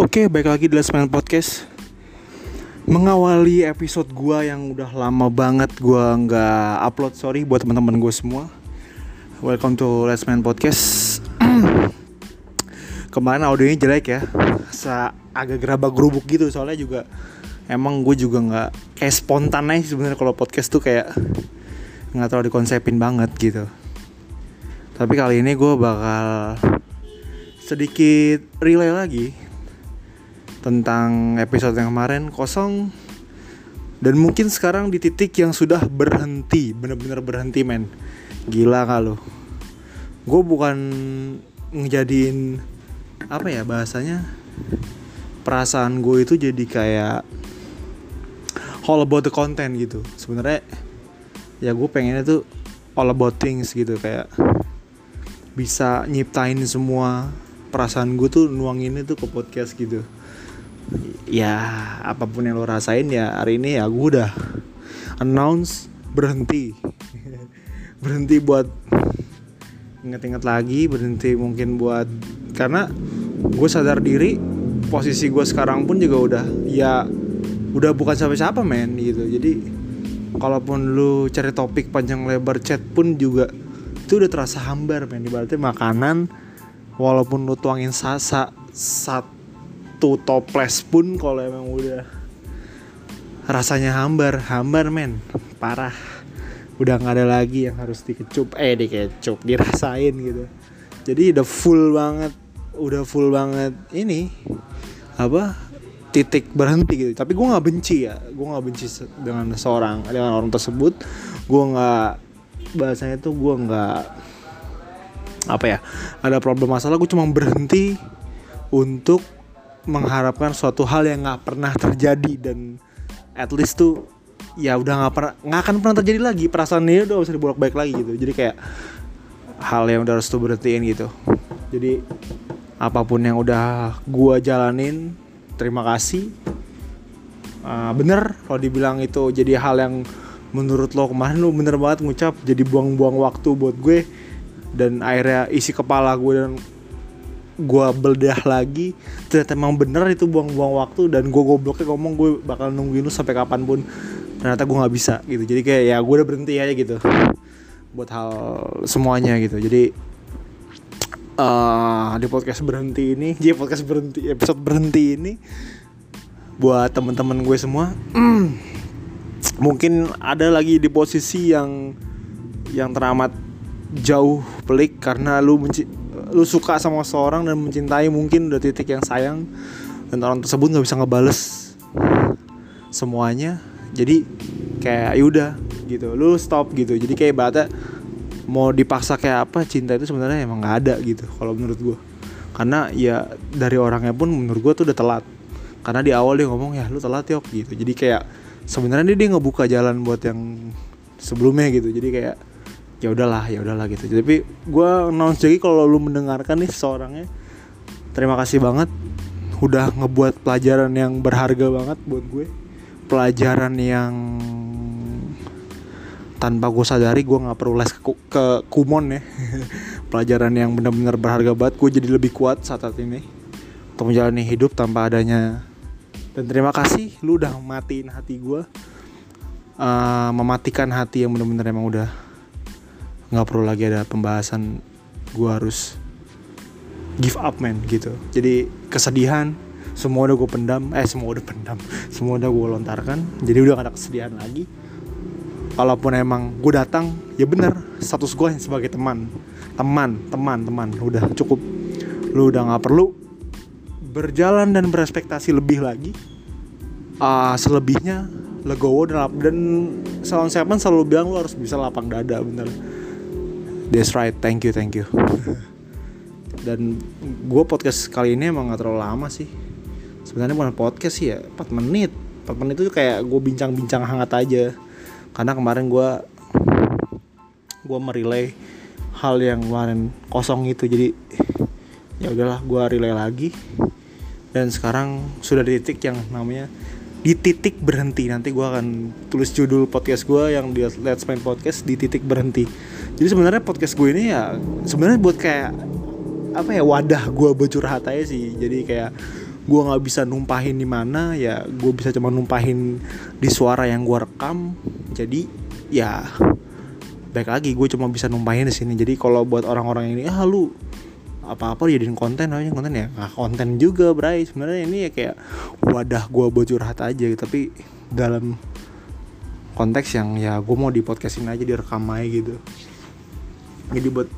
Oke, baik lagi di Let's Man Podcast. Mengawali episode gua yang udah lama banget gua nggak upload Sorry buat teman-teman gue semua. Welcome to Let's Man Podcast. Kemarin audionya jelek ya. Sa agak gerabak gerubuk gitu Soalnya juga Emang gue juga nggak Kayak spontan aja sebenarnya kalau podcast tuh kayak nggak terlalu dikonsepin banget gitu. Tapi kali ini gue bakal sedikit relay lagi tentang episode yang kemarin kosong. Dan mungkin sekarang di titik yang sudah berhenti bener-bener berhenti men. Gila kalau gue bukan ngejadiin apa ya bahasanya? Perasaan gue itu jadi kayak all about the content gitu. Sebenarnya ya gue pengennya tuh all about things gitu kayak bisa nyiptain semua perasaan gue tuh nuangin itu ke podcast gitu ya apa pun yang lo rasain ya hari ini ya gue udah announce berhenti. Berhenti buat inget-inget lagi berhenti mungkin buat karena gue sadar diri posisi gue sekarang pun juga udah ya udah bukan siapa-siapa men gitu. Jadi kalaupun lu cari topik panjang lebar chat pun juga itu udah terasa hambar men. Ibaratnya makanan walaupun lu tuangin sasa satu toples pun kalau emang udah rasanya hambar hambar men. Parah. Udah nggak ada lagi yang harus dikecup. Eh dikecup dirasain gitu. Jadi udah full banget udah full banget ini apa titik berhenti gitu. Tapi gue nggak benci ya. Gue nggak benci dengan seorang dengan orang tersebut. Gue nggak bahasanya tuh gue nggak apa ya ada problem masalah. Gue cuma berhenti untuk mengharapkan suatu hal yang nggak pernah terjadi dan at least tuh ya udah nggak pernah nggak akan pernah terjadi lagi. Perasaan ini udah bisa dibolak balik lagi gitu. Jadi kayak hal yang udah harus tuh berhentiin gitu. Jadi apa pun yang udah gue jalanin terima kasih. Uh, bener kalau dibilang itu jadi hal yang menurut lo kemarin lo bener banget ngucap jadi buang-buang waktu buat gue dan akhirnya isi kepala gue dan gue beledah lagi ternyata emang bener itu buang-buang waktu dan gue gobloknya ngomong gue bakal nungguin lu sampai kapan pun. Ternyata gue nggak bisa gitu. Jadi kayak ya gue udah berhenti aja gitu buat hal semuanya gitu. Jadi uh, di podcast berhenti ini jadi podcast berhenti episode berhenti ini buat teman-teman gue semua mungkin ada lagi di posisi yang yang teramat jauh pelik karena lu menci lu suka sama seorang dan mencintai mungkin udah titik yang sayang dan orang tersebut nggak bisa ngebales semuanya. Jadi kayak yaudah gitu. Lu stop gitu. Jadi kayak bata mau dipaksa kayak apa cinta itu sebenarnya emang nggak ada gitu kalau menurut gue karena ya dari orangnya pun menurut gue tuh udah telat. Karena di awal dia ngomong ya lu telat yok gitu. Jadi kayak sebenarnya dia, dia ngebuka jalan buat yang sebelumnya gitu. Jadi kayak ya udahlah ya udahlah gitu. Tapi gue announce lagi kalau lu mendengarkan nih seorangnya terima kasih banget udah ngebuat pelajaran yang berharga banget buat gue. Pelajaran yang tanpa gue sadari gue nggak perlu les ke, ke kumon ya. Pelajaran yang benar-benar berharga banget. Gue jadi lebih kuat saat, saat ini. Untuk menjalani hidup tanpa adanya. Dan terima kasih lu udah matiin hati gue uh, mematikan hati yang benar-benar emang udah nggak perlu lagi ada pembahasan gue harus give up man gitu. Jadi kesedihan semua udah gue pendam eh semua udah pendam semua udah gue lontarkan jadi udah gak ada kesedihan lagi. Kalaupun emang gue datang ya bener status gue sebagai teman teman teman teman udah cukup. Lu udah nggak perlu berjalan dan berespektasi lebih lagi. Uh, selebihnya legowo dan dan Salon Seven selalu bilang lu harus bisa lapang dada bener That's right, thank you, thank you. Dan gue podcast kali ini emang gak terlalu lama sih. Sebenarnya bukan podcast sih ya, 4 menit. 4 menit itu kayak gue bincang-bincang hangat aja. Karena kemarin gue gue merilai hal yang kemarin kosong itu jadi ya udahlah gue relay lagi dan sekarang sudah di titik yang namanya di titik berhenti. Nanti gue akan tulis judul podcast gue yang di Let's Main Podcast di titik berhenti. Jadi sebenarnya podcast gue ini ya sebenarnya buat kayak apa ya wadah gue bercurhat aja sih. Jadi kayak gue nggak bisa numpahin di mana ya gue bisa cuma numpahin di suara yang gue rekam. Jadi ya baik lagi gue cuma bisa numpahin di sini. Jadi kalau buat orang-orang ini ah lu apa-apa jadiin konten namanya konten ya. Nggak konten juga bray. Sebenarnya ini ya kayak wadah gue buat curhat aja tapi dalam konteks yang ya gue mau di podcastin aja direkam aja gitu. Jadi buat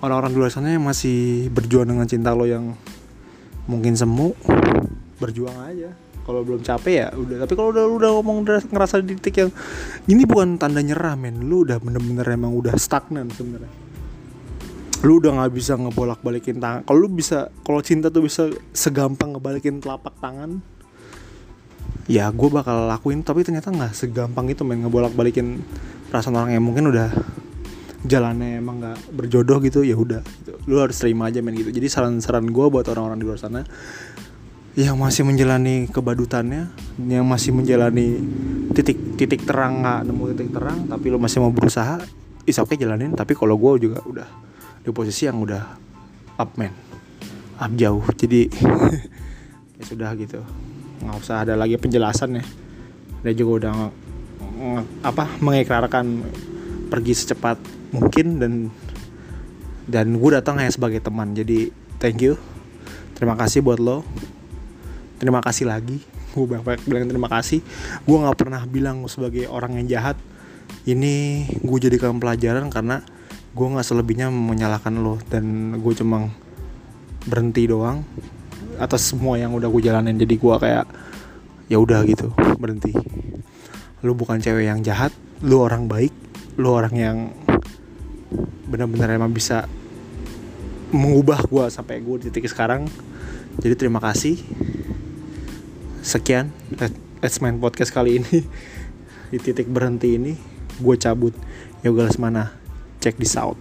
orang-orang di luar sana yang masih berjuang dengan cinta lo yang mungkin semu berjuang aja. Kalau belum capek ya udah. Tapi kalau udah udah ngomong ngerasa di titik yang ini bukan tanda nyerah men. Lu udah bener-bener emang udah stagnan sebenarnya lu udah nggak bisa ngebolak balikin tangan. Kalau lu bisa kalau cinta tuh bisa segampang ngebalikin telapak tangan ya gue bakal lakuin. Tapi ternyata nggak segampang itu men ngebolak balikin perasaan orang yang mungkin udah jalannya emang nggak berjodoh gitu ya udah. Lu harus terima aja men gitu. Jadi saran-saran gue buat orang-orang di luar sana yang masih menjalani kebadutannya yang masih menjalani titik-titik terang nggak nemu titik terang tapi lu masih mau berusaha is oke okay, jalanin. Tapi kalau gue juga udah di posisi yang udah up man up jauh jadi ya sudah gitu. Nggak usah ada lagi penjelasan ya. Dia juga udah apa mengikrarkan pergi secepat mungkin dan dan gue datang hanya sebagai teman. Jadi thank you. Terima kasih buat lo. Terima kasih lagi. Gue banyak bilang terima kasih. Gue nggak pernah bilang sebagai orang yang jahat. Ini gue jadikan pelajaran karena gue nggak selebihnya menyalahkan lo dan gue cuma berhenti doang atas semua yang udah gue jalanin. Jadi gue kayak ya udah gitu berhenti. Lu bukan cewek yang jahat lu orang baik lu orang yang benar-benar emang bisa mengubah gue sampai gue di titik sekarang. Jadi terima kasih. Sekian let's main podcast kali ini. Di titik berhenti ini gue cabut. Yoga lesmana check this out